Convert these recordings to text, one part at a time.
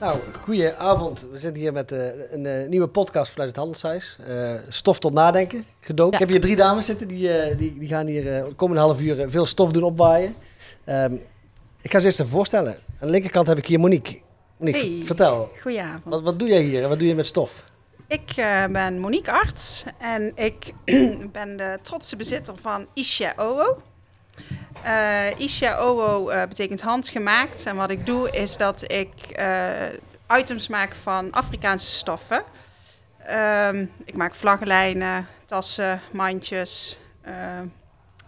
Nou, goedenavond. We zitten hier met uh, een uh, nieuwe podcast vanuit het Handelshuis. Uh, stof tot nadenken. Ja. Ik heb hier drie dames zitten, die, die, die gaan hier de komende half uur veel stof doen opwaaien. Um, ik ga ze eerst even voorstellen. Aan de linkerkant heb ik hier Monique. Monique, hey, vertel. Goedenavond. Wat, wat doe jij hier en wat doe je met stof? Ik ben Monique Arts en ik ben de trotse bezitter van Isha Owo. Uh, Isha Owo uh, betekent handgemaakt. En wat ik doe is dat ik uh, items maak van Afrikaanse stoffen. Um, ik maak vlaggenlijnen, tassen, mandjes.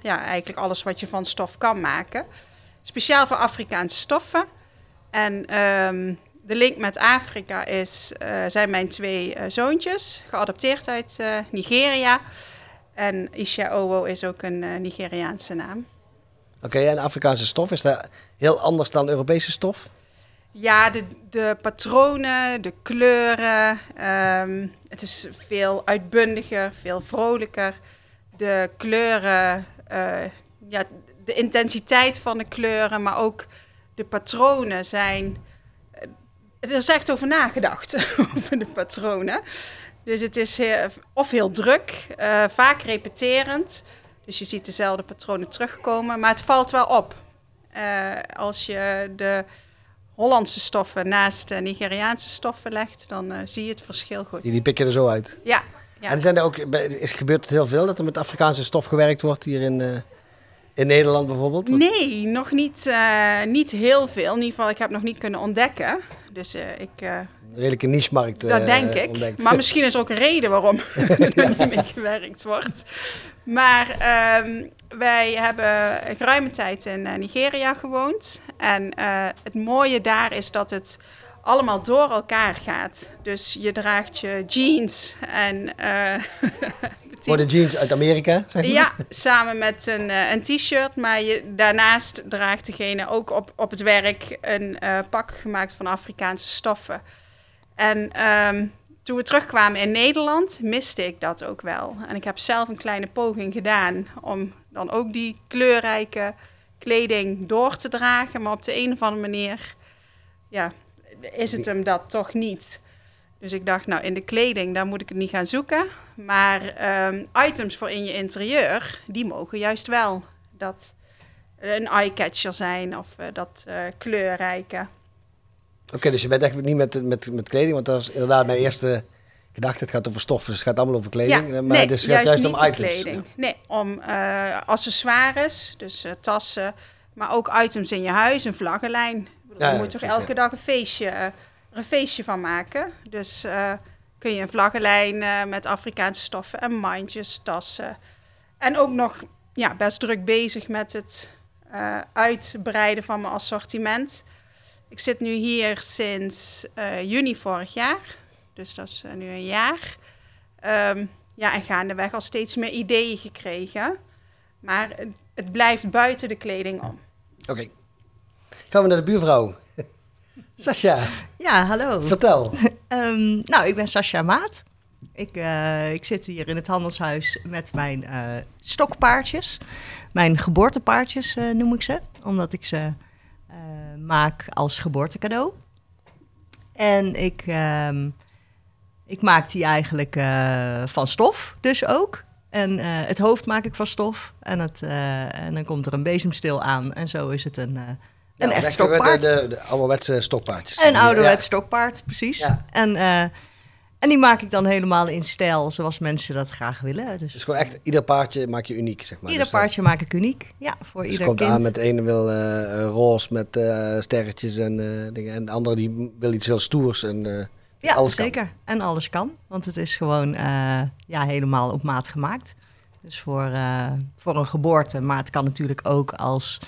ja, eigenlijk alles wat je van stof kan maken. Speciaal voor Afrikaanse stoffen. En um, de link met Afrika is, zijn mijn twee zoontjes, geadopteerd uit Nigeria. En Isha Owo is ook een Nigeriaanse naam. Oké, en Afrikaanse stof, is dat heel anders dan Europese stof? Ja, de, de patronen, de kleuren. Um, het is veel uitbundiger, veel vrolijker. De kleuren, uh, ja, de intensiteit van de kleuren, maar ook de patronen zijn. Er is echt over nagedacht, over de patronen. Dus het is heel, of heel druk, uh, vaak repeterend. Dus je ziet dezelfde patronen terugkomen, maar het valt wel op. Uh, als je de Hollandse stoffen naast de Nigeriaanse stoffen legt, dan uh, zie je het verschil goed. Die, die pikken er zo uit? Ja. ja. En zijn er ook, is, gebeurt het heel veel dat er met Afrikaanse stof gewerkt wordt hier in, uh, in Nederland bijvoorbeeld? Nee, nog niet, niet heel veel. In ieder geval, ik heb nog niet kunnen ontdekken. Dus ik... een redelijke niche-markt Dat denk ik. Ontdekt. Maar misschien is ook een reden waarom er niet mee gewerkt wordt. Maar um, wij hebben geruime tijd in uh, Nigeria gewoond. En uh, het mooie daar is dat het allemaal door elkaar gaat. Dus je draagt je jeans en... Uh, Voor de jeans uit Amerika? Zeg maar. Ja, samen met een, een t-shirt. Maar je, daarnaast draagt degene ook op, op het werk een pak gemaakt van Afrikaanse stoffen. En um, toen we terugkwamen in Nederland, miste ik dat ook wel. En ik heb zelf een kleine poging gedaan om dan ook die kleurrijke kleding door te dragen. Maar op de een of andere manier ja, is het hem dat toch niet. Dus ik dacht, nou, in de kleding, daar moet ik het niet gaan zoeken. Maar um, items voor in je interieur, die mogen juist wel dat een eye-catcher zijn of uh, dat uh, kleurrijke. Oké, okay, dus je bent echt niet met, met, met kleding, want dat is inderdaad mijn eerste gedachte. Het gaat over stoffen, dus het gaat allemaal over kleding. Ja, maar nee, dus het juist, gaat juist niet om items. kleding. Ja. Nee, om uh, accessoires, dus uh, tassen, maar ook items in je huis, een vlaggenlijn. Ja, je moet toch elke dag een feestje, uh, een feestje van maken. Dus kun je een vlaggenlijn met Afrikaanse stoffen en mandjes, tassen. En ook nog ja, best druk bezig met het uitbreiden van mijn assortiment. Ik zit nu hier sinds uh, juni vorig jaar. Dus dat is uh, nu een jaar. Um, ja, en gaandeweg al steeds meer ideeën gekregen. Maar het, het blijft buiten de kleding om. Oké. Okay. Gaan we naar de buurvrouw. Sascha. Ja, hallo. Vertel. um, nou, ik ben Sascha Maat. Ik, uh, ik zit hier in het handelshuis met mijn stokpaardjes. Mijn geboortepaardjes noem ik ze. Omdat ik ze maak als geboortecadeau. En ik, uh, ik maak die eigenlijk uh, van stof, dus ook. En uh, het hoofd maak ik van stof. En, het, en dan komt er een bezemstil aan. En zo is het een, een ja, echt stokpaard. De, de, de ouderwetse stokpaardjes. Een ouderwets ja. stokpaard, precies. Ja. En en die maak ik dan helemaal in stijl, zoals mensen dat graag willen. Dus, dus gewoon echt, ieder paardje maak je uniek, zeg maar. Ieder dus, paardje uh, maak ik uniek, ja, voor dus ieder komt kind. aan met de ene wil uh, roze met uh, sterretjes en dingen. En de andere die wil iets heel stoers en ja, alles zeker. Kan. En alles kan, want het is gewoon ja, helemaal op maat gemaakt. Dus voor, voor een geboorte, maar het kan natuurlijk ook als...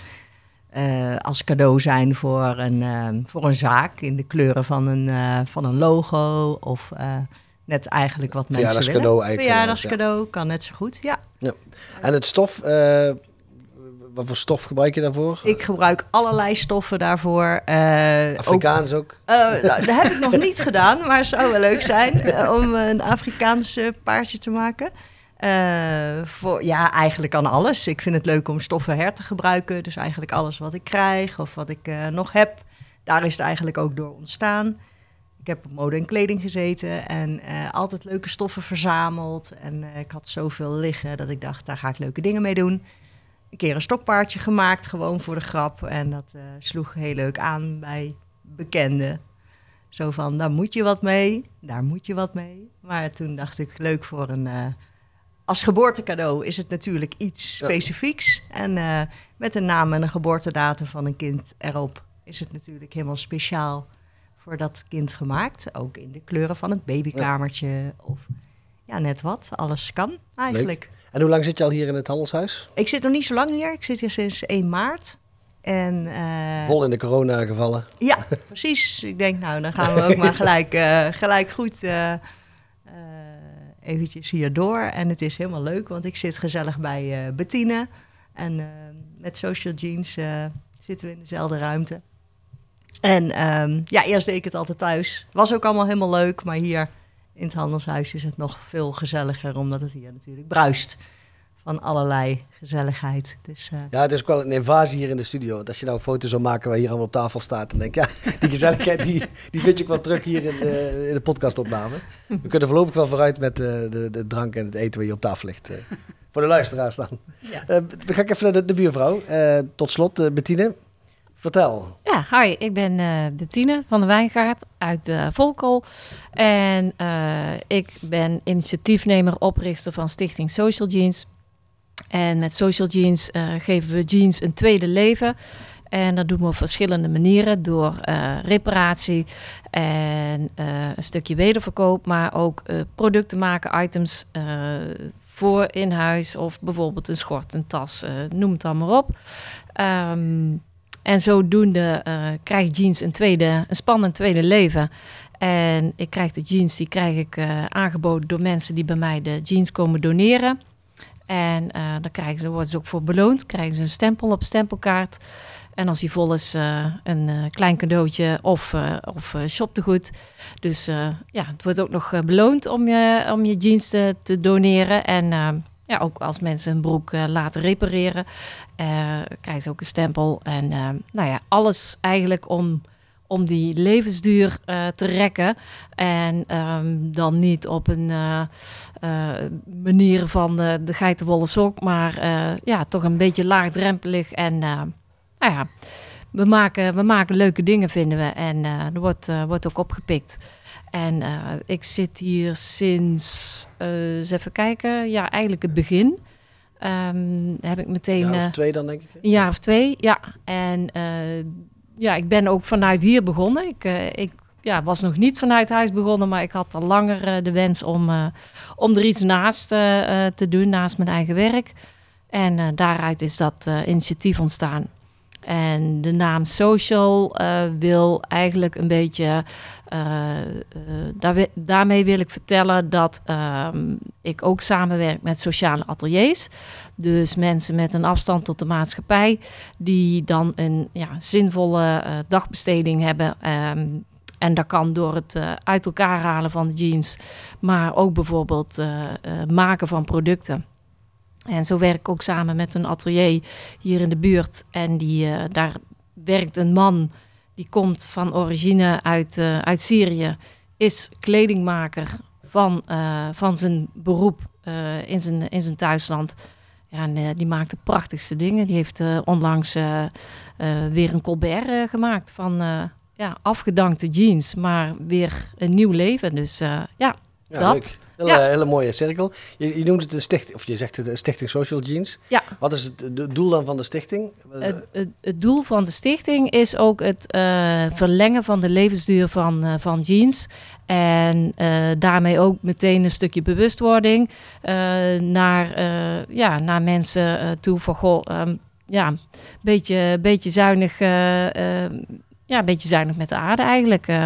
Uh, als cadeau zijn voor een, uh, voor een zaak in de kleuren van een, uh, van een logo of net eigenlijk wat mensen willen. Verjaardagscadeau Verjaardagscadeau ja. kan net zo goed, ja. ja. En het stof, wat voor stof gebruik je daarvoor? Ik gebruik allerlei stoffen daarvoor. Afrikaans ook? ook? nou, dat heb ik nog niet gedaan, maar het zou wel leuk zijn om een Afrikaanse paardje te maken. Uh, voor, ja, eigenlijk kan alles. Ik vind het leuk om stoffen her te gebruiken. Dus eigenlijk alles wat ik krijg of wat ik uh, nog heb, daar is het eigenlijk ook door ontstaan. ik heb op mode en kleding gezeten en eh, altijd leuke stoffen verzameld. En eh, ik had zoveel liggen dat ik dacht, daar ga ik leuke dingen mee doen. Een keer een stokpaardje gemaakt, gewoon voor de grap. En dat eh, sloeg heel leuk aan bij bekenden. Zo van, daar moet je wat mee, daar moet je wat mee. Maar toen dacht ik, leuk voor een... als geboortecadeau is het natuurlijk iets Ja. specifieks. En eh, met een naam en een geboortedatum van een kind erop... is het natuurlijk helemaal speciaal voor dat kind gemaakt. Ook in de kleuren van het babykamertje of ja, net wat. Alles kan eigenlijk. En hoe lang zit je al hier in het handelshuis? Ik zit nog niet zo lang hier. Ik zit hier sinds 1 maart. En eh, Vol in de corona gevallen. ja, precies. Ik denk, nou, dan gaan we ook maar gelijk, eh, gelijk goed eventjes hier door. En het is helemaal leuk, want ik zit gezellig bij eh Bettine. En eh, met Social Jeans eh, zitten we in dezelfde ruimte. En ehm, ja, eerst deed ik het altijd thuis. Was ook allemaal helemaal leuk, maar hier in het handelshuis is het nog veel gezelliger, omdat het hier natuurlijk bruist van allerlei gezelligheid. Dus eh, Ja, het is ook wel een invasie hier in de studio. Want als je nou een foto zou maken waar hier allemaal op tafel staat, dan denk ik, ja, die gezelligheid die, die vind je ook wel terug hier in de, in de podcastopname. We kunnen voorlopig wel vooruit met eh, de, de drank en het eten waar hier op tafel ligt. eh, voor de luisteraars dan. ja. We gaan even naar de, de buurvrouw. Eh, tot slot, Bettine, vertel. Ja, hi, ik ben eh Bettine van de Wijngaard uit uh, Volkel. En eh, ik ben initiatiefnemer, oprichter van Stichting Social Jeans. En met Social Jeans eh, geven we jeans een tweede leven. En dat doen we op verschillende manieren. Door eh, reparatie en eh, een stukje wederverkoop. Maar ook producten maken, items voor in huis. Of bijvoorbeeld een schort, een tas, noem het allemaal op. Ehm, en zodoende krijgt jeans een, tweede, een spannend tweede leven. En ik krijg de jeans, die krijg ik aangeboden door mensen die bij mij de jeans komen doneren. En eh dan krijgen ze, worden ze ook voor beloond. Krijgen ze een stempel op stempelkaart. En als die vol is, eh, een eh, klein cadeautje of, eh of shoptegoed. Dus ja, het wordt ook nog beloond om je, om je jeans te, te doneren. En ja, ook als mensen een broek laten repareren, krijgen ze ook een stempel. En nou ja, alles eigenlijk om, om die levensduur eh, te rekken. En ehm, dan niet op een eh, manier van eh, de geitenwolle sok, maar ja, toch een beetje laagdrempelig. En nou ja, we maken, we maken leuke dingen, vinden we. En er wordt, wordt ook opgepikt. En ik zit hier sinds, eens even kijken, ja, eigenlijk het begin. Ehm, heb ik meteen... Ja, eh, of twee dan, denk ik. een jaar of twee, ja. En ja, ik ben ook vanuit hier begonnen. Ik, eh, ik ja, was nog niet vanuit huis begonnen, maar ik had al langer eh, de wens om, eh, om er iets naast te doen, naast mijn eigen werk. En daaruit is dat initiatief ontstaan. En de naam Social eh, wil eigenlijk een beetje. eh, eh, daarmee wil ik vertellen dat ehm, ik ook samenwerk met sociale ateliers. Dus mensen met een afstand tot de maatschappij, die dan een ja, zinvolle dagbesteding hebben. Ehm, en dat kan door het uit elkaar halen van de jeans, maar ook bijvoorbeeld maken van producten. En zo werk ik ook samen met een atelier hier in de buurt. En die, eh, daar werkt een man die komt van origine uit, eh, uit Syrië, is kledingmaker van, eh, van zijn beroep in, zijn, in zijn thuisland. Ja, en, die maakt de prachtigste dingen. Die heeft onlangs weer een Colbert gemaakt van ja, afgedankte jeans, maar weer een nieuw leven. Dus ja, Ja, dat. leuk. Hele, Ja. hele mooie cirkel. Je, je noemt het een stichting, of je zegt het een stichting Social Jeans. Ja. Wat is het doel dan van de stichting? Het, het, het doel van de stichting is ook het eh, verlengen van de levensduur van, eh, van jeans. En eh, daarmee ook meteen een stukje bewustwording eh, naar, eh, ja, naar mensen eh, toe van goh, ehm, ja, een beetje, beetje zuinig. eh, eh, ja, een beetje zuinig met de aarde eigenlijk. Eh,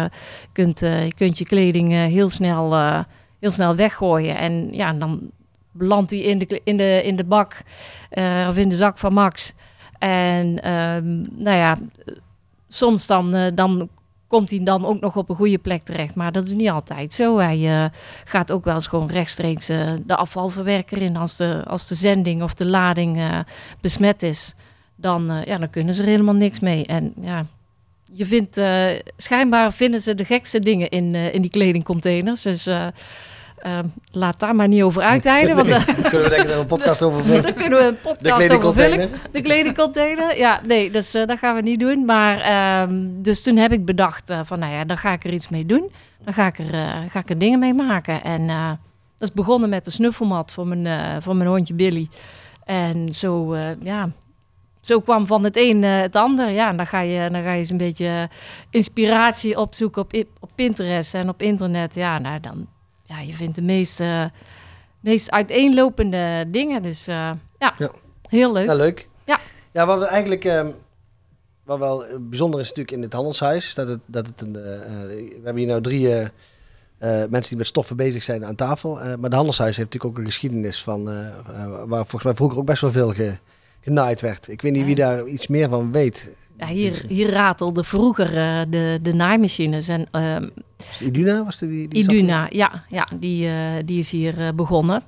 je, kunt, eh, je kunt je kleding eh, heel, snel, eh, heel snel weggooien. En ja, dan belandt die in de, in de, in de bak eh, of in de zak van Max. En ehm, nou ja, soms dan, eh, dan komt hij dan ook nog op een goede plek terecht. Maar dat is niet altijd zo. Hij eh, gaat ook wel eens gewoon rechtstreeks de afvalverwerker in. Als de, als de zending of de lading besmet is, dan, ja, dan kunnen ze er helemaal niks mee. En ja, je vindt, eh, schijnbaar vinden ze de gekste dingen in, eh, in die kledingcontainers. Dus eh, ehm, laat daar maar niet over uitweiden. Want Nee, daar kunnen we denk ik een podcast over vullen. daar kunnen we een podcast over vullen. De kledingcontainer. Ja, nee, dus dat gaan we niet doen. Maar ehm, dus toen heb ik bedacht van, nou ja, dan ga ik er iets mee doen. Dan ga ik er, ga ik er dingen mee maken. En dat is begonnen met de snuffelmat voor mijn, voor mijn hondje Billy. En zo, ja, zo kwam van het een eh, het ander. Ja, en dan ga je, dan ga je eens een beetje inspiratie opzoeken op, op Pinterest en op internet. Ja, nou dan, ja, je vindt de meest, eh, meest uiteenlopende dingen. Dus eh, ja, Ja. heel leuk. Nou, leuk. Ja. Ja, wat we eigenlijk... ehm, wat wel eh, bijzonder is natuurlijk in het handelshuis... is dat het, dat het een... eh, eh, we hebben hier nou drie eh, eh, mensen die met stoffen bezig zijn aan tafel. eh, maar het handelshuis heeft natuurlijk ook een geschiedenis van... eh, eh, waar volgens mij vroeger ook best wel veel ge, genaaid werd. Ik weet niet wie daar iets meer van weet. Ja, hier, hier ratelde vroeger eh, de, de naaimachines. En ehm, Was Iduna? Was die, die Iduna, ja, ja die, eh, die is hier eh, begonnen.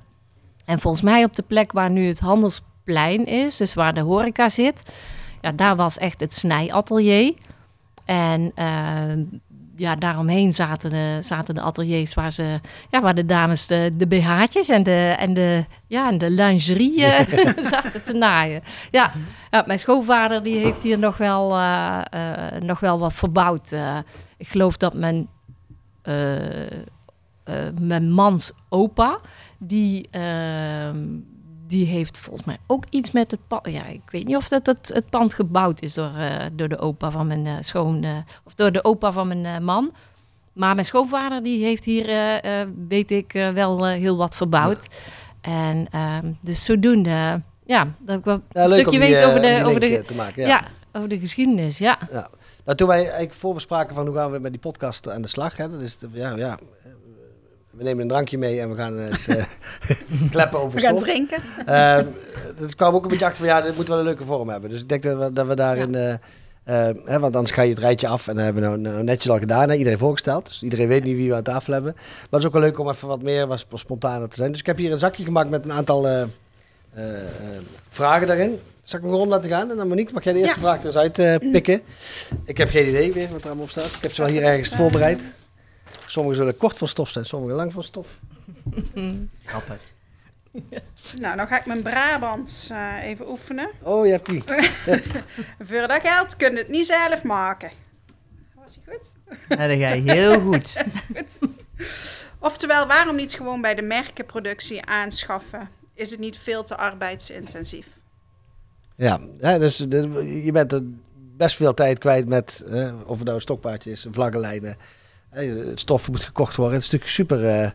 En volgens mij op de plek waar nu het handelsplein is, dus waar de horeca zit, ja, daar was echt het snijatelier. En eh, ja, daaromheen zaten de, zaten de ateliers waar, ze, ja, waar de dames de, de BH'tjes en de, en de, ja, en de lingerie eh, zaten te naaien. Ja, ja, mijn schoonvader die heeft hier nog wel, eh, eh, nog wel wat verbouwd. Eh, ik geloof dat mijn, eh, eh, mijn mans opa, die, ehm, die heeft volgens mij ook iets met het pand. Ja, ik weet niet of dat het, het pand gebouwd is door, eh, door de opa van mijn eh, schoon. eh, of door de opa van mijn man. Maar mijn schoonvader die heeft hier, weet ik, wel heel wat verbouwd. En ehm, dus zodoende, ja, dat ik wel Ja, een stukje die, weet eh, over de, die over de, te maken. ja. Ja. over de geschiedenis, ja. Nou, toen wij eigenlijk voorbespraken van hoe gaan we met die podcast aan de slag. Hè, dat is de- ja, ja, we nemen een drankje mee en we gaan eens eh, kleppen over We gaan drinken. Ehm, het kwam ook een beetje achter van ja, dit moet wel een leuke vorm hebben. Dus ik denk dat we, dat we daarin. eh, eh, hè, want anders ga je het rijtje af en dat hebben we nou, nou netjes al gedaan. Hè, iedereen voorgesteld. Dus iedereen weet niet wie we aan tafel hebben. Maar het is ook wel leuk om even wat meer wat spontaner te zijn. Dus ik heb hier een zakje gemaakt met een aantal eh, eh, eh, vragen daarin. Zal ik hem gewoon laten gaan? En dan Monique, mag jij de eerste Ja. vraag er eens eh, pikken? Ik heb geen idee weer wat er allemaal op staat. Ik heb ze wel hier ergens voorbereid. Sommige zullen kort van stof zijn, sommige lang van stof. Grappig. Nou, dan ga ik mijn Brabants eh, even oefenen. Oh, je hebt die. Voor dat geld kun je het niet zelf maken. Was die goed? Nou, dat ga je heel goed. goed. Oftewel, waarom niet gewoon bij de merkenproductie aanschaffen? Is het niet veel te arbeidsintensief? Ja, hè, dus de- je bent er best veel tijd kwijt met, of het nou een stokpaardje is, vlaggenlijnen. Eh, het stof moet gekocht worden. Het is natuurlijk super, eh,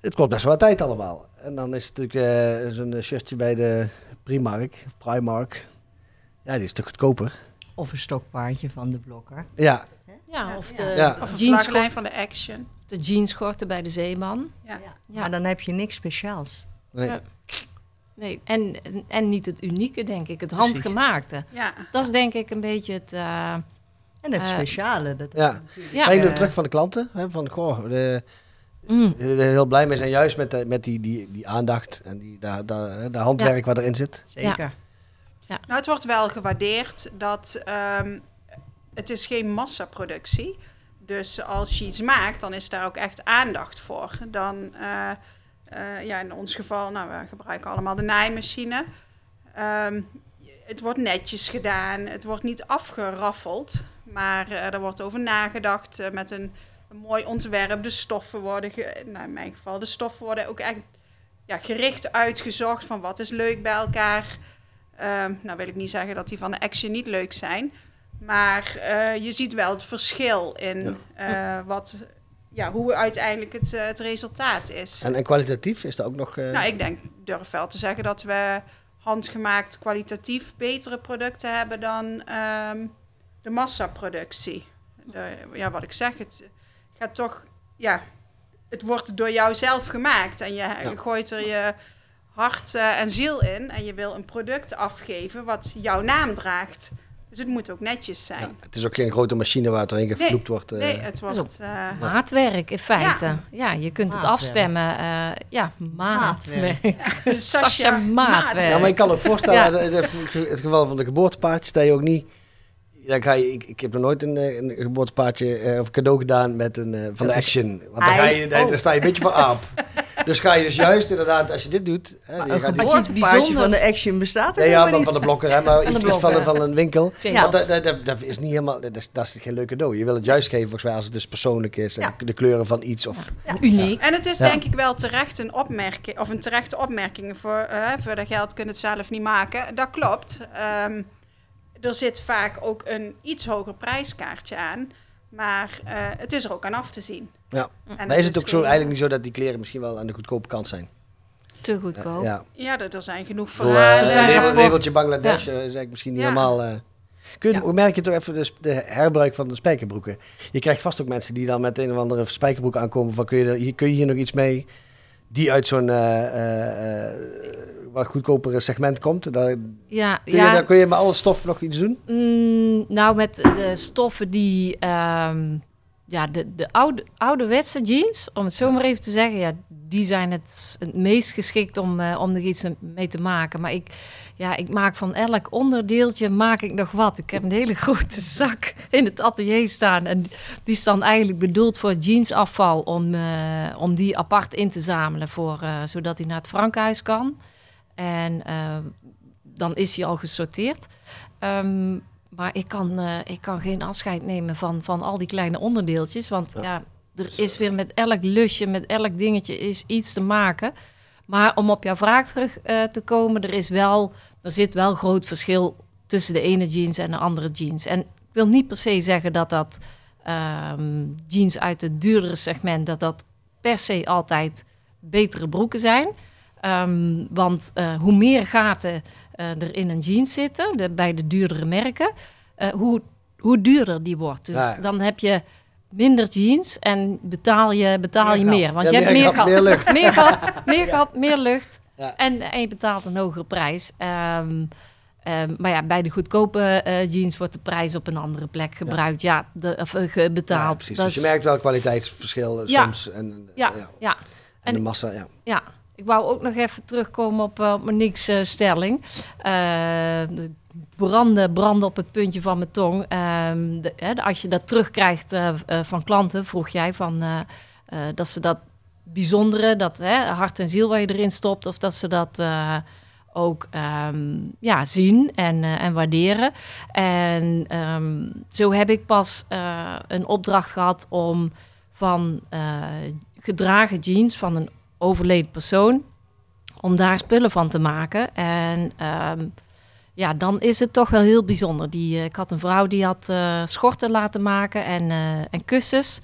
het kost best wel wat tijd allemaal. En dan is het natuurlijk eh, zo'n shirtje bij de Primark, Primark. Ja, die is natuurlijk goedkoper. Of een stokpaardje van de blokker. Ja, Ja, of de, Ja. Of een jeans vlaggenlijn van de Action. de jeansschorten bij de zeeman. Ja. Ja. Maar dan heb je niks speciaals. nee. Ja. Nee, en, en, niet het unieke, denk ik. Het Precies. handgemaakte. Ja. Dat is denk ik een beetje het... eh, En het Eh, speciale. Dat Ja. Ja. Maar je doet terug van de klanten. Hè, van, goh, de, mm, er heel blij mee zijn, juist met, de, met die, die, die aandacht en die, daar daar de handwerk wat erin zit. Zeker. Nou, het wordt wel gewaardeerd dat ehm, het is geen massaproductie. Dus als je iets maakt, dan is daar ook echt aandacht voor. Dan, eh, eh, ja, in ons geval, nou, we gebruiken allemaal de naaimachine. Ehm, het wordt netjes gedaan, het wordt niet afgeraffeld, maar eh, er wordt over nagedacht eh, met een, een mooi ontwerp. De stoffen worden, ge- nou, in mijn geval, de stoffen worden ook echt ja, gericht uitgezocht van wat is leuk bij elkaar. Ehm, nou wil ik niet zeggen dat die van de Action niet leuk zijn. Maar eh, je ziet wel het verschil in wat, ja, hoe uiteindelijk het, het resultaat is. En, en kwalitatief is dat ook nog... Nou, ik denk, durf wel te zeggen dat we handgemaakt kwalitatief betere producten hebben dan ehm, de massaproductie. De, ja, wat ik zeg, het gaat toch, ja, het wordt door jou zelf gemaakt en je gooit er je hart eh, en ziel in en je wil een product afgeven wat jouw naam draagt. Dus het moet ook netjes zijn. ja, het is ook geen grote machine waar het doorheen gevloept wordt. eh. Nee, het is wordt... eh, maatwerk in feite. Ja, je kunt het Maatwerk. afstemmen. eh, ja, maatwerk. ja, Sascha maatwerk. Ja, maar ik kan ook voorstellen, het geval van de geboortepaardjes, dat je ook niet... dan ga je, ik, ik heb nog nooit een, eh, een geboortepaardje eh, of cadeau gedaan met een eh, van de Dat Action. Want dan, ga je, Ei. daar, Oh. sta je een beetje voor aap. Dus ga je dus juist inderdaad, als je dit doet... Hè, Maar je een geboortepaardje van de Action bestaat er Nee, ja, niet. van de blokker, hè, maar de iets van, blokker. van een winkel. Want dat, dat, dat, is niet helemaal, dat is, dat is geen leuk cadeau. Je wil het juist geven, volgens mij, als het dus persoonlijk is. En Ja. de kleuren van iets. Of, Uniek. En het is Ja. denk ik wel terecht een opmerking, of een terechte opmerking voor, eh voor dat geld kun je het zelf niet maken. Dat klopt. Ehm, er zit vaak ook een iets hoger prijskaartje aan, maar eh, het is er ook aan af te zien. Ja. En maar is het ook zo eigenlijk niet zo dat die kleren misschien wel aan de goedkope kant zijn? Te goedkoop. Ja. Ja, er, er zijn genoeg verhalen. rapport- labeltje Bangladesh eh, is eigenlijk misschien niet Ja. helemaal... eh, kun je, Ja. Hoe merk je toch even de, herbruik van de spijkerbroeken? Je krijgt vast ook mensen die dan met een of andere spijkerbroek aankomen van kun je, hier, kun je hier nog iets mee? Die uit zo'n eh, eh, eh, wat goedkopere segment komt. Daar, Ja, kun, je, ja. daar, kun je met alle stof nog iets doen? Mm, nou, met de stoffen die... ehm, ja, de, de oude, ouderwetse jeans, om het zo maar even te zeggen... Ja, die zijn het, het meest geschikt om, eh, om er iets mee te maken. Maar ik, ja, ik maak van elk onderdeeltje maak ik nog wat. Ik heb een hele grote zak in het atelier staan. En die is dan eigenlijk bedoeld voor jeansafval... om, eh, om die apart in te zamelen, voor, eh, zodat hij naar het Frankhuis kan. En eh, dan is hij al gesorteerd. Ehm, maar ik kan, eh, ik kan geen afscheid nemen van, van al die kleine onderdeeltjes. Want ja, er is weer met elk lusje, met elk dingetje is iets te maken. Maar om op jouw vraag terug eh, te komen, er, is wel, er zit wel groot verschil tussen de ene jeans en de andere jeans. En ik wil niet per se zeggen dat dat ehm, jeans uit het duurdere segment, dat dat per se altijd betere broeken zijn. Ehm, want eh, hoe meer gaten eh, er in een jeans zitten, de, bij de duurdere merken, eh, hoe, hoe duurder die wordt. Dus Ja, dan heb je minder jeans en betaal je, betaal je Meer. Want Ja, je hebt meer gat, meer lucht. meer gat, meer, gat, meer lucht. En, en je betaalt een hogere prijs. Ehm, ehm, maar ja, bij de goedkope jeans wordt de prijs op een andere plek gebruikt. Ja, de, of, Ja, betaald. precies. Dat Dus je is- merkt wel kwaliteitsverschil Ja. soms. En, ja, ja. ja. en, En- de massa, ja. Ik wou ook nog even terugkomen op, eh, op Monique's eh, stelling. Eh, de branden, branden op het puntje van mijn tong. Ehm, de- als je dat terugkrijgt eh, eh, van klanten, vroeg jij van eh, eh, dat ze dat bijzondere, dat hè, hart en ziel waar je erin stopt, of dat ze dat eh, ook ehm, ja, zien en, eh, en waarderen. En ehm, zo heb ik pas eh, een opdracht gehad om van eh, gedragen jeans van een overleden persoon, om daar spullen van te maken. En ehm, ja, dan is het toch wel heel bijzonder. Die, eh, ik had een vrouw die had eh, schorten laten maken en, eh, en kussens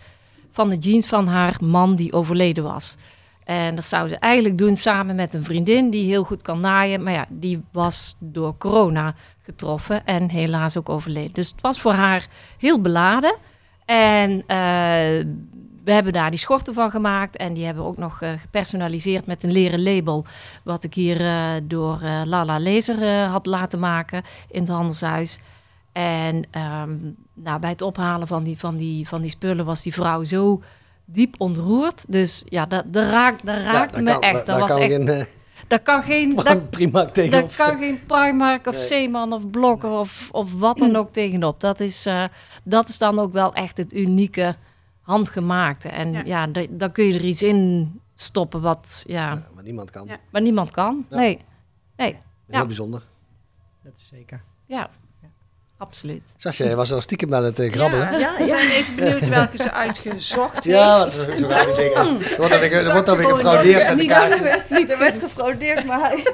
van de jeans van haar man die overleden was. En dat zou ze eigenlijk doen samen met een vriendin die heel goed kan naaien. Maar ja, die was door corona getroffen en helaas ook overleden. Dus het was voor haar heel beladen. En we hebben daar die schorten van gemaakt. En die hebben we ook nog eh, gepersonaliseerd met een leren label. Wat ik hier eh, door eh, Lala Lezer eh, had laten maken in het handelshuis. En ehm, nou, bij het ophalen van die, van, die, van die spullen was die vrouw zo diep ontroerd. Dus ja, dat, dat, raakt, dat raakte daar me kan, echt. Dat, was kan echt geen dat kan geen... Dat, prima daar tegenop. kan geen Primark of Nee. Zeeman of Blokker of, of wat dan ook tegenop. Dat is, dat is dan ook wel echt het unieke handgemaakte. En Ja. ja, da- dan kun je er iets in stoppen wat, ja, Ja, maar niemand kan. Ja. maar niemand kan. Ja. Nee, nee, Heel Ja. bijzonder. Dat is zeker. ja, absoluut. Sascha, jij was al stiekem aan het eh, grabbelen. Ja, Ja, we ja. zijn even benieuwd welke ze uitgezocht Ja, heeft. wat- zo gaan die dingen. Er wordt dan weer- er gefraudeerd met niet-. Er werd gefraudeerd, maar hij,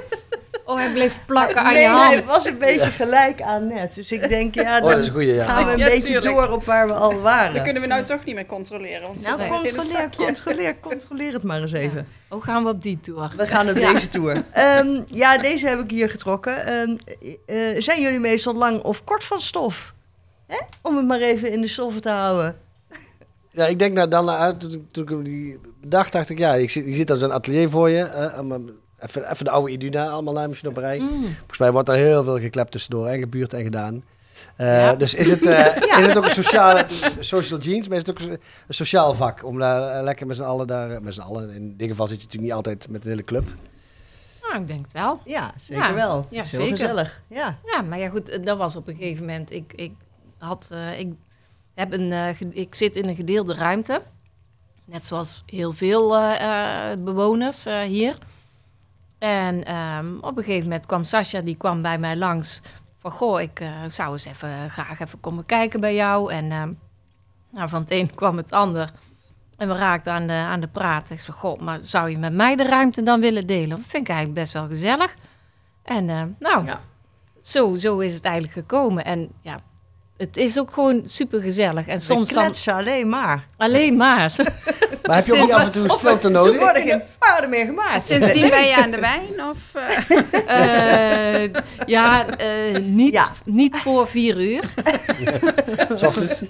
Oh, hij bleef plakken aan nee, je hij hand. was een beetje gelijk aan net. Dus ik denk, ja, Oh, dan dat is een goeie, ja. gaan we een Ja, beetje tuurlijk. door op waar we al waren. Dat kunnen we nou toch niet meer controleren. Want Nou, zit er controleer, controleer, controleer het maar eens even. Hoe gaan we op die tour? We gaan op deze tour. Ehm, ja, deze heb ik hier getrokken. Ehm, eh, zijn jullie meestal lang of kort van stof? Hè? Om het maar even in de stoffen te houden. Ja, ik denk nou dan uit, toen, ik- die dacht, dacht ik, ja, ik zit, je ziet dan zo'n atelier voor je. Even, even de oude Iduna, allemaal naampjes op rij. Mm. Volgens mij wordt er heel veel geklept tussendoor en gebuurd en gedaan. Eh, Ja. Dus is het, eh, is het ook een sociale, social jeans, maar is het ook een sociaal vak? Om daar eh, lekker met z'n allen daar, met z'n allen, in dit geval zit je natuurlijk niet altijd met de hele club. Nou, ik denk het wel. Ja, zeker Ja, wel. ja, zeker. gezellig. Ja. Ja, maar ja goed, dat was op een gegeven moment. Ik, ik had, eh, ik, heb een, ge- ik zit in een gedeelde ruimte. Net zoals heel veel eh, eh, bewoners eh, hier. En ehm, op een gegeven moment kwam Sascha, die kwam bij mij langs. Van, goh, ik eh, zou eens even, graag even komen kijken bij jou. En ehm, nou, van het een kwam het ander. En we raakten aan de, aan de praat. Ik zei, goh, maar zou je met mij de ruimte dan willen delen? Dat vind ik eigenlijk best wel gezellig. En eh, nou, Ja. zo, zo is het eigenlijk gekomen. En ja, het is ook gewoon super gezellig. En soms We dan alleen maar. alleen maar. Zo- Maar heb je ook niet af en toe een stilte Ze nodig? worden geen paarden meer gemaakt. Sindsdien ben je aan de wijn? Of, eh? Eh, ja, eh, niet, Ja. niet voor vier uur. Ochtends?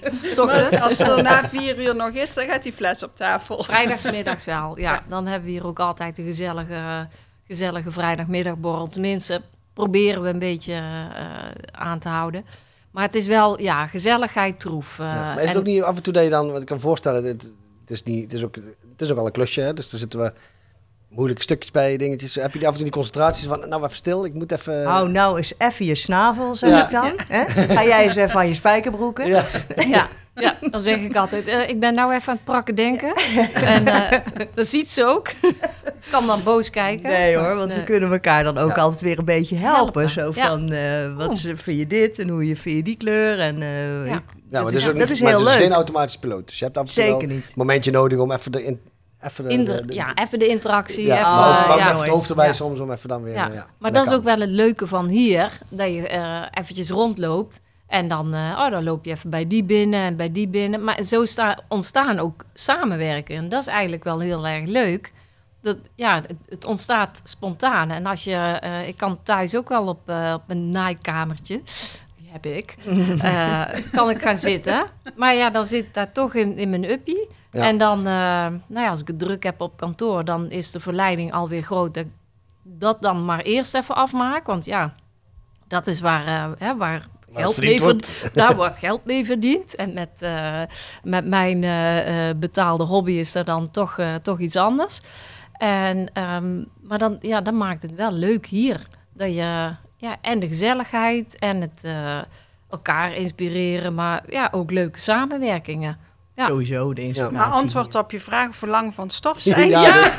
Als er na vier uur nog is, dan gaat die fles op tafel. Vrijdagsmiddags wel. Ja, dan hebben we hier ook altijd een gezellige, gezellige vrijdagmiddagborrel. Tenminste, proberen we een beetje eh, aan te houden. Maar het is wel, ja, gezelligheid troef. eh, Ja, maar is het en- ook niet af en toe dat je dan, wat ik kan voorstellen, het, het, is, niet, het, is, ook, het is ook al een klusje, hè? dus er zitten we moeilijke stukjes bij, dingetjes. Heb je die af en toe die concentraties van, nou even stil, ik moet even... Hou nou eens even je snavel, zeg Ja. ik dan. Hè? Ga jij eens even aan je spijkerbroeken. ja. Ja, ja, dan zeg ik altijd, eh, ik ben nou even aan het prakken denken. En eh, dat ziet ze ook. Ik kan dan boos kijken. Nee hoor, want Nee. we kunnen elkaar dan ook Ja. altijd weer een beetje helpen. Helpen, Zo ja. van, eh, wat is- vind je dit en hoe je, vind je die kleur? En, eh, Ja. ik- Ja, maar dat het is, is- ook dat niet, is maar heel het is leuk. geen automatische piloot. Dus je hebt af en toe wel Zeker een niet. momentje nodig om even de, in, even de, Inder- de- de- ja, even de interactie. ja, even, ook, eh, ja. even het hoofd erbij Ja. soms om even dan weer... Ja, eh, ja, maar dat dat is ook wel het leuke van hier. Dat je eh eventjes rondloopt. En dan, oh, dan loop je even bij die binnen en bij die binnen. Maar zo sta, ontstaan ook samenwerken. En dat is eigenlijk wel heel erg leuk. Dat, ja, het, het ontstaat spontaan. En als je, ik kan thuis ook wel op, op een naaikamertje, die heb ik, kan ik gaan zitten. Maar ja, dan zit daar toch in, in mijn uppie. Ja. En dan, eh, nou ja, als ik het druk heb op kantoor, dan is de verleiding alweer groot dat ik dat dan maar eerst even afmaak. Want ja, dat is waar, eh, hè, waar geld mee verdiend Daar wordt geld mee verdiend. En met, eh, met mijn betaalde hobby is er dan toch, toch iets anders. En, ehm, maar dan, ja, dan maakt het wel leuk hier. Dat je, ja, en de gezelligheid en het elkaar inspireren, maar ja, ook leuke samenwerkingen. Ja. Sowieso de inspiratie. Maar antwoord op je vraag of we lang van stof zijn. Ja, dus-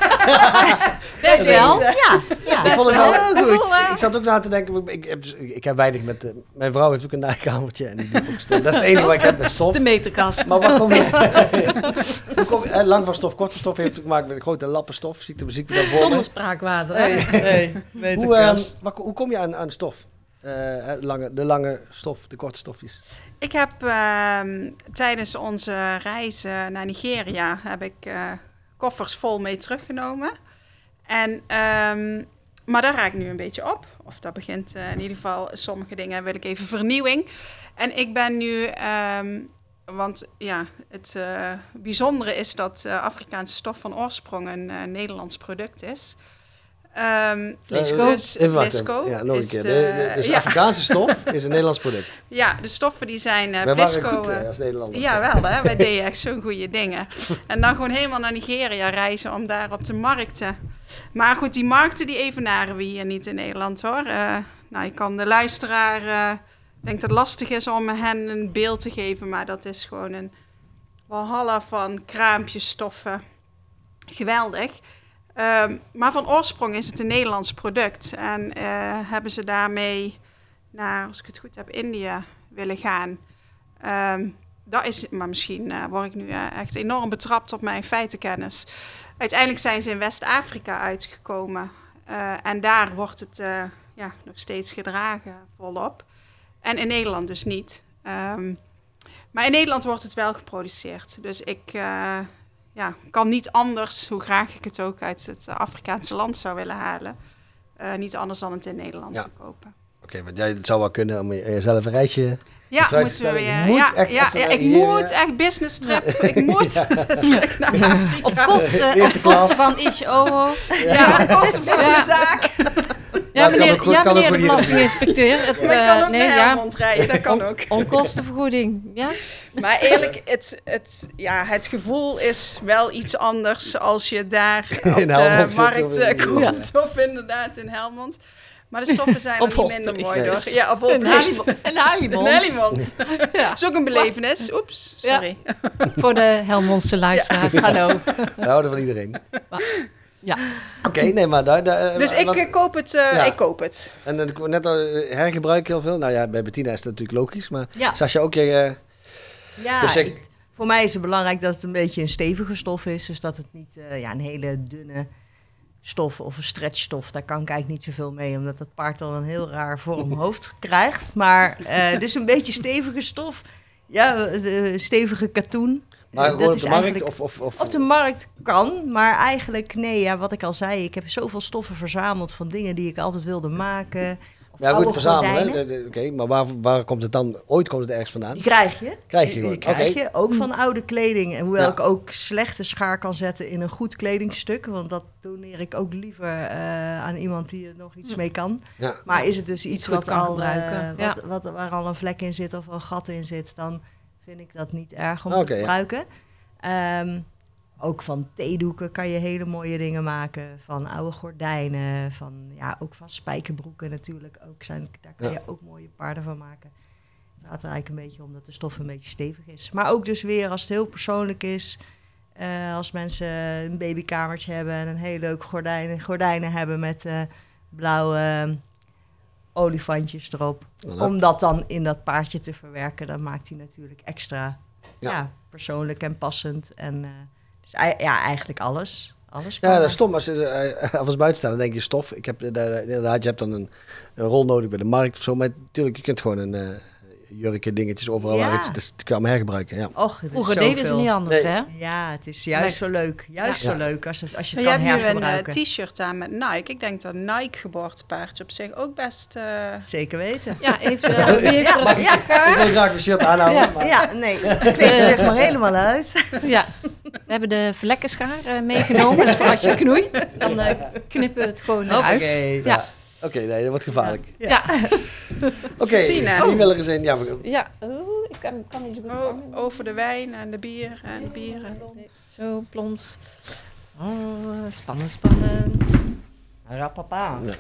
Best wel. Ja, ja. ik Best vond het wel. wel Ik goed. Ik zat ook na te denken, ik heb, ik heb weinig met... eh, mijn vrouw heeft ook een naaikamertje en die doet ook stof. Dat is het enige wat ik heb met stof. De meterkast. Maar waar kom je... Hoe kom je eh, lang van stof, korte stof heeft te maken met grote lappen stof. Ziekte, ziekte daarvoor. Zonder spraakwater. Hey, hey, Hoe, ehm, meterkast. waar- hoe kom je aan, aan stof? Eh, eh, lange, de lange stof, de korte stofjes. Ik heb ehm, tijdens onze reis eh, naar Nigeria heb ik eh, koffers vol mee teruggenomen. En, ehm, maar daar raak ik nu een beetje op. Of dat begint eh, in ieder geval, sommige dingen wil ik even vernieuwing. En ik ben nu, ehm, want ja, het bijzondere is dat Afrikaanse stof van oorsprong een Nederlands product is. Ehm, Vlisco. dus Even wachten. Vlisco Ja, nog een is keer. de- De, de, dus ja. Afrikaanse stof is een Nederlands product. Ja, de stoffen die zijn eh Vlisco. goed eh, eh, als Nederlanders. ja, wel hè. Wij deden echt zo'n goede dingen. En dan gewoon helemaal naar Nigeria reizen om daar op de markten. Maar goed, die markten die evenaren we hier niet in Nederland hoor. Eh, nou, ik kan de luisteraar... eh, ik denk dat het lastig is om hen een beeld te geven. Maar dat is gewoon een walhalla van kraampjes, stoffen. Geweldig. Ehm, maar van oorsprong is het een Nederlands product. En eh, hebben ze daarmee naar, als ik het goed heb, India willen gaan. Ehm, dat is, maar misschien eh, word ik nu eh, echt enorm betrapt op mijn feitenkennis. Uiteindelijk zijn ze in West-Afrika uitgekomen. En daar wordt het ja, nog steeds gedragen volop. En in Nederland dus niet. Ehm, maar in Nederland wordt het wel geproduceerd. Dus ik ja, kan niet anders, hoe graag ik het ook uit het eh, Afrikaanse land zou willen halen. eh, niet anders dan het in Nederland Ja. te kopen. Oké, want jij, het zou wel kunnen om je- jezelf een reisje... Ja, moeten we weer. moet ja, echt ja, even ja, naar ik Nigeria. moet echt business trip. Ik moet terug naar Afrika. Op kosten, op kosten van Isje Oho. Ja, op kosten van Ja. de zaak. Ja, kan ook meneer, goed- ja, kan ook meneer goed de belastinginspecteur. Het, eh, kan ook nee, naar ja, Helmond rijden, dat kan ook. onkostenvergoeding. Ja? Maar eerlijk, het, het, ja, het gevoel is wel iets anders als je daar op de Helmond markt of eh, komt. Of inderdaad in Helmond. Maar de stoffen zijn Op er niet minder mooi Nee. door. Ja, op Een Holpris. Halimond. Ja. Dat is ook een belevenis. Oeps, Ja. sorry. Voor de Helmondse luisteraars. Hallo. We houden van iedereen. Ja. Oké, nee, maar daar... daar Dus ik wat- eh, koop het. eh, Ja. Ik koop het. En ik net al eh, hergebruik heel veel. Nou ja, bij Bettina is dat natuurlijk logisch. Maar Ja, Sascha ook je... ja Dus ik- ik- voor mij is het belangrijk dat het een beetje een stevige stof is. Dus dat het niet ja, een hele dunne stof of een stretchstof, daar kan ik eigenlijk niet zoveel mee. Omdat dat paard dan een heel raar vorm hoofd krijgt. Maar dus een beetje stevige stof. Ja, de stevige katoen. Maar gewoon op de markt of... of, of Op de markt kan, maar eigenlijk nee. Ja, wat ik al zei, ik heb zoveel stoffen verzameld van dingen die ik altijd wilde maken. Ja, goed, verzamelen. Oké, maar waar, waar komt het dan? Ooit komt het ergens vandaan. Die krijg je. Krijg je Die- gewoon, Die krijg oké. je, ook van oude kleding. En hoewel Ja. ik ook slechte schaar kan zetten in een goed kledingstuk. Want dat doneer ik ook liever eh, aan iemand die er nog iets mee kan. Ja. Maar is het dus iets wat kan al, gebruiken. eh, wat, wat, waar al een vlek in zit of een gat in zit, dan vind ik dat niet erg om te ja. gebruiken. Ehm, ook van theedoeken kan je hele mooie dingen maken. Van oude gordijnen, van, ja, ook van spijkerbroeken natuurlijk. Ook zijn, daar kan Ja. je ook mooie paarden van maken. Het gaat er eigenlijk een beetje om dat de stof een beetje stevig is. Maar ook dus weer als het heel persoonlijk is. eh, als mensen een babykamertje hebben en een heel leuk gordijnen, gordijnen hebben met eh, blauwe olifantjes erop. Om dat dan in dat paardje te verwerken, dan maakt hij natuurlijk extra Ja. ja. persoonlijk en passend. En eh, dus ja, eigenlijk alles. alles Ja, dat is stom. Als je eh, als buiten staat, dan denk je stof. Ik heb eh, inderdaad, je hebt dan een, een rol nodig bij de markt of zo. Maar natuurlijk, je kunt gewoon een jurken, dingetjes overal. Ja. waar iets- dus dat kan allemaal hergebruiken. Ja. Och, het is Vroeger deden ze niet anders, Nee. hè? Ja, het is juist zo leuk. Juist Ja. zo leuk als, het, als je Maar het je kan hebt nu een eh, t-shirt aan met Nike. Ik denk dat Nike geboortepaardje op zich ook best... eh, Zeker weten. Ja, heeft, eh, wie heeft er ja. Ik wil graag een shirt aanhouden. Ja. Maar, Ja, nee, dat kleed je zeg maar helemaal uit. Ja, we hebben de vlekkenschaar eh, meegenomen. Dus voor als je knoeit, dan eh, knippen we het gewoon. Hoppakee. Ja. Oké, nee, dat wordt gevaarlijk. Ja, Oké, Tina. wie wil er eens in? Ja, we- ja. Oeh, ik kan, kan niet zo goed oh, over de wijn en de bier en de bieren. Zo, plons. Oh, spannend, spannend. Rapapa. Ja.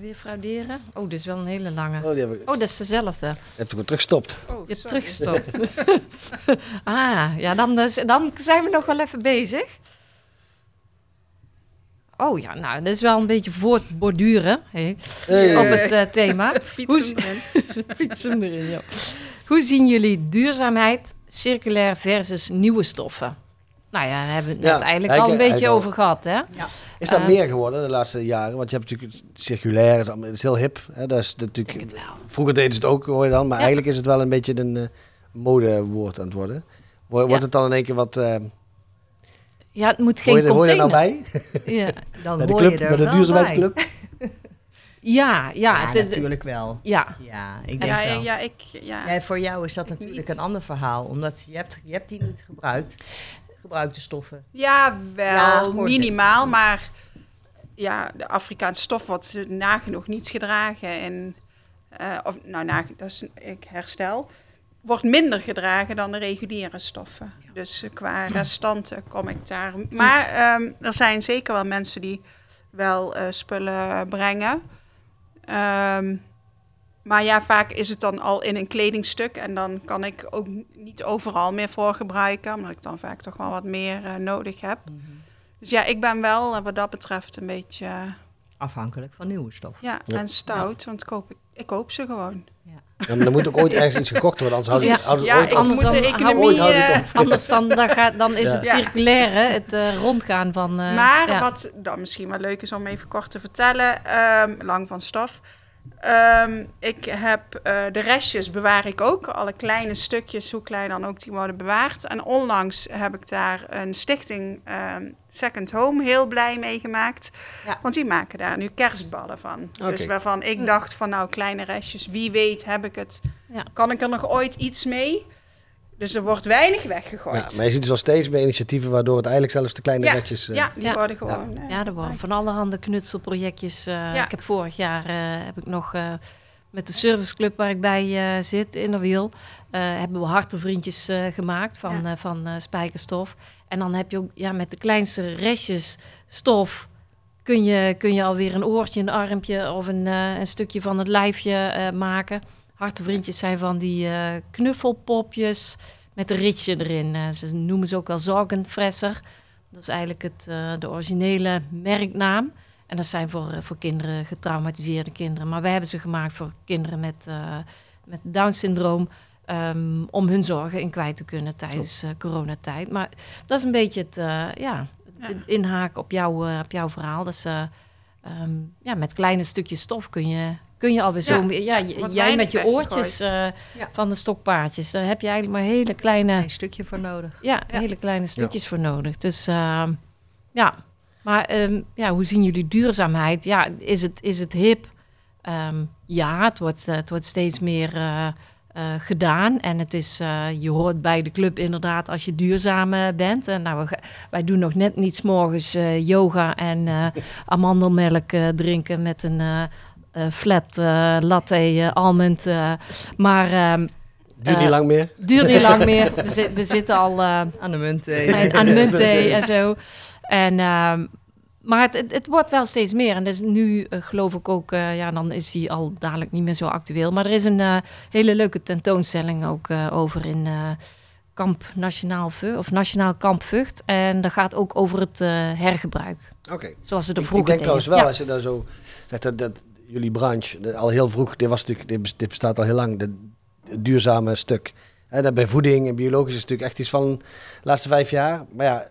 Weer frauderen. Oh, dit is wel een hele lange. oh, die ik Oh, dat is dezelfde. heb ik gewoon teruggestopt. Oh, Je hebt sorry. teruggestopt. ah, ja, dan, dan zijn we nog wel even bezig. Oh ja, nou, dat is wel een beetje voortborduren Hey. op het eh, thema. Fietsen erin. Fietsen erin, ja. Hoe zien jullie duurzaamheid, circulair versus nieuwe stoffen? Nou ja, daar hebben we het Ja, eigenlijk eigenlijk- al een beetje over gehad, hè? Is dat Eh, meer geworden de laatste jaren? Want je hebt natuurlijk het circulair, is allemaal- het is heel hip. Hè? Dat is natuurlijk, denk het wel. vroeger deden ze het ook, hoor je dan. Maar Ja. eigenlijk is het wel een beetje een eh, modewoord aan het worden. Wo- Wordt Ja. het dan in één keer wat... Ja, het moet hoor, geen je, hoor je er nou container. bij? Ja, Dan Bij de hoor club, je er bij de duurzaamheidsclub? ja, ja, Ja, het- het- natuurlijk wel. ja. Ja, ik denk Ja, ja, wel. ja, ik... Ja. Ja, voor jou is dat Ik natuurlijk niet. een ander verhaal. Omdat je hebt, je hebt die niet gebruikt. Gebruikte stoffen. Ja, wel minimaal, maar ja, de Afrikaanse stof wordt nagenoeg niet gedragen. En, eh, of, nou, dat is ik herstel. Wordt minder gedragen dan de reguliere stoffen. Dus eh, qua restanten kom ik daar. Maar ehm, er zijn zeker wel mensen die wel eh, spullen brengen. Ehm, maar ja, vaak is het dan al in een kledingstuk. En dan kan ik ook niet overal meer voor gebruiken. Omdat ik dan vaak toch wel wat meer eh, nodig heb. Dus ja, ik ben wel wat dat betreft een beetje Afhankelijk van nieuwe stoffen. ja, Ja. en stout. Want koop ik, ik koop ze gewoon. Ja, maar er moet ook ooit ergens iets gekocht worden, anders houdt het, Ja. Ja. Anders dan economie... ooit houdt het eh, op. Anders dan, dan, gaat, dan is Ja. het Ja. circulaire, het eh, rondgaan van... eh, maar ja. wat dan misschien wel leuk is om even kort te vertellen, ehm, lang van stof. Ehm, ik heb eh, de restjes bewaar ik ook, alle kleine stukjes, hoe klein dan ook, die worden bewaard. En onlangs heb ik daar een stichting ehm, Second Home heel blij mee gemaakt. Ja. Want die maken daar nu kerstballen van. Dus waarvan ik dacht van nou kleine restjes, wie weet heb ik het, Ja. kan ik er nog ooit iets mee? Dus er wordt weinig weggegooid. Ja, maar je ziet dus al steeds meer initiatieven waardoor het eigenlijk zelfs de kleine Ja, retjes... eh, Ja, die Ja. worden gewoon. eh, Ja, er worden van allerhande knutselprojectjes. eh, Ja. Ik heb vorig jaar eh, heb ik nog eh, met de serviceclub waar ik bij eh, zit in de wiel, eh, hebben we hartenvriendjes eh, gemaakt van, Ja. eh, van eh, spijkerstof. En dan heb je ook ja, met de kleinste restjes stof kun je, kun je alweer een oortje, een armpje of een, eh, een stukje van het lijfje eh, maken. Hartenvriendjes zijn van die eh, knuffelpopjes met een ritje erin. Eh, ze noemen ze ook wel zorgenfresser. Dat is eigenlijk het, eh, de originele merknaam. En dat zijn voor, voor kinderen, getraumatiseerde kinderen. Maar wij hebben ze gemaakt voor kinderen met, met Down-syndroom. ehm, om hun zorgen in kwijt te kunnen tijdens coronatijd. Maar dat is een beetje het, ja, het inhaken op, jouw op jouw verhaal. Dat ze, ehm, ja, met kleine stukjes stof kun je, kun je alweer zo... Ja, Ja, jij met je oortjes eh, Ja. van de stokpaardjes. Daar heb je eigenlijk maar hele kleine, Een stukje voor nodig. ja, Ja. hele kleine stukjes voor nodig. Dus ehm, ja, maar ehm, ja, hoe zien jullie duurzaamheid? Ja, is het, is het hip? Ehm, ja, het wordt, eh, het wordt steeds meer eh, eh, gedaan. En het is, eh, je hoort bij de club inderdaad als je duurzaam bent. En nou, we wij doen nog net niet 's morgens eh, yoga en eh, amandelmelk eh, drinken met een flat eh, latte eh, almond. eh. maar ehm, Duurt niet Eh, lang meer. duurt niet lang meer. We, zi- we zitten al... eh, Aan de munt. en aan muntthee en zo. En, ehm, maar het, het, het wordt wel steeds meer. En dus nu eh, geloof ik ook, eh, ja, dan is die al dadelijk niet meer zo actueel. Maar er is een eh, hele leuke tentoonstelling ook eh, over in eh, Kamp Nationaal Vught, of Nationaal Kamp Vught. En dat gaat ook over het eh, hergebruik. Oké. Zoals ze er Ik, ik vroeger denk trouwens wel, deden. als je daar zo zegt, dat, dat jullie branche de- al heel vroeg, dit, was natuurlijk, dit, bes- dit bestaat al heel lang, de, het duurzame stuk. Hè, dat bij voeding en biologisch is natuurlijk echt iets van de laatste vijf jaar. Maar ja,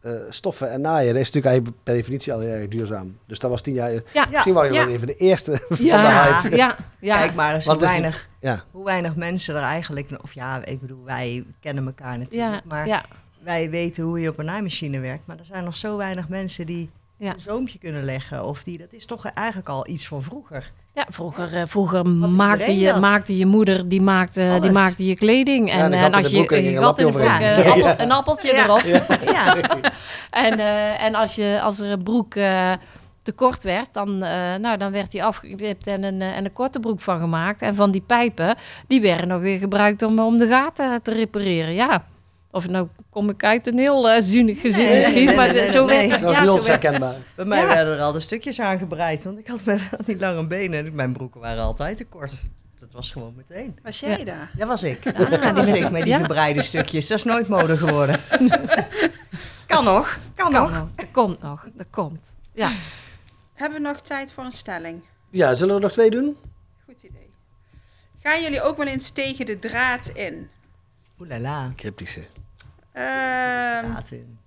eh, stoffen en naaien, dat is natuurlijk eigenlijk per definitie al heel erg duurzaam. Dus dat was tien jaar. Ja. Misschien waren Ja. wel even de eerste van de Ja, hype. ja, ja. Kijk maar eens hoe Want is- weinig, Ja, hoe weinig mensen er eigenlijk... Of ja, ik bedoel, wij kennen elkaar natuurlijk. ja, maar ja, wij weten hoe je op een naaimachine werkt. Maar er zijn nog zo weinig mensen die Ja. een zoompje kunnen leggen. Of die, dat is toch eigenlijk al iets van vroeger. Ja, vroeger, eh, vroeger maakte, je, dat. maakte je moeder, die maakte, die maakte je kleding. Ja, En, een eh, en als je een een gat in de broek, eh, Ja. appel- een appeltje Ja. erop. ja, En, eh, en als, je, als er een broek eh, te kort werd, dan, eh, nou, dan werd die afgeknipt en een, en een korte broek van gemaakt. En van die pijpen, die werden nog weer gebruikt om, om de gaten te repareren. Ja. Of nou kom ik uit een heel eh zuinig gezin Nee, misschien, nee, maar nee, zo nee. werd dat het. Ja, bij zo herkenbaar. bij mij Ja. werden er al de stukjes aangebreid. Want ik had met van die lange benen. en Mijn broeken waren altijd te kort. Dat was gewoon meteen. Was jij Ja. daar? Dat was ik. Ah, dat die was met- ik met die ja. gebreide stukjes. Dat is nooit mode geworden. kan nog. Kan, kan nog. nog. Dat komt nog. Dat komt. Ja. Hebben we nog tijd voor een stelling? Ja, zullen we er nog twee doen? Goed idee. Gaan jullie ook wel eens tegen de draad in? Oeh la la. Cryptische. Laten.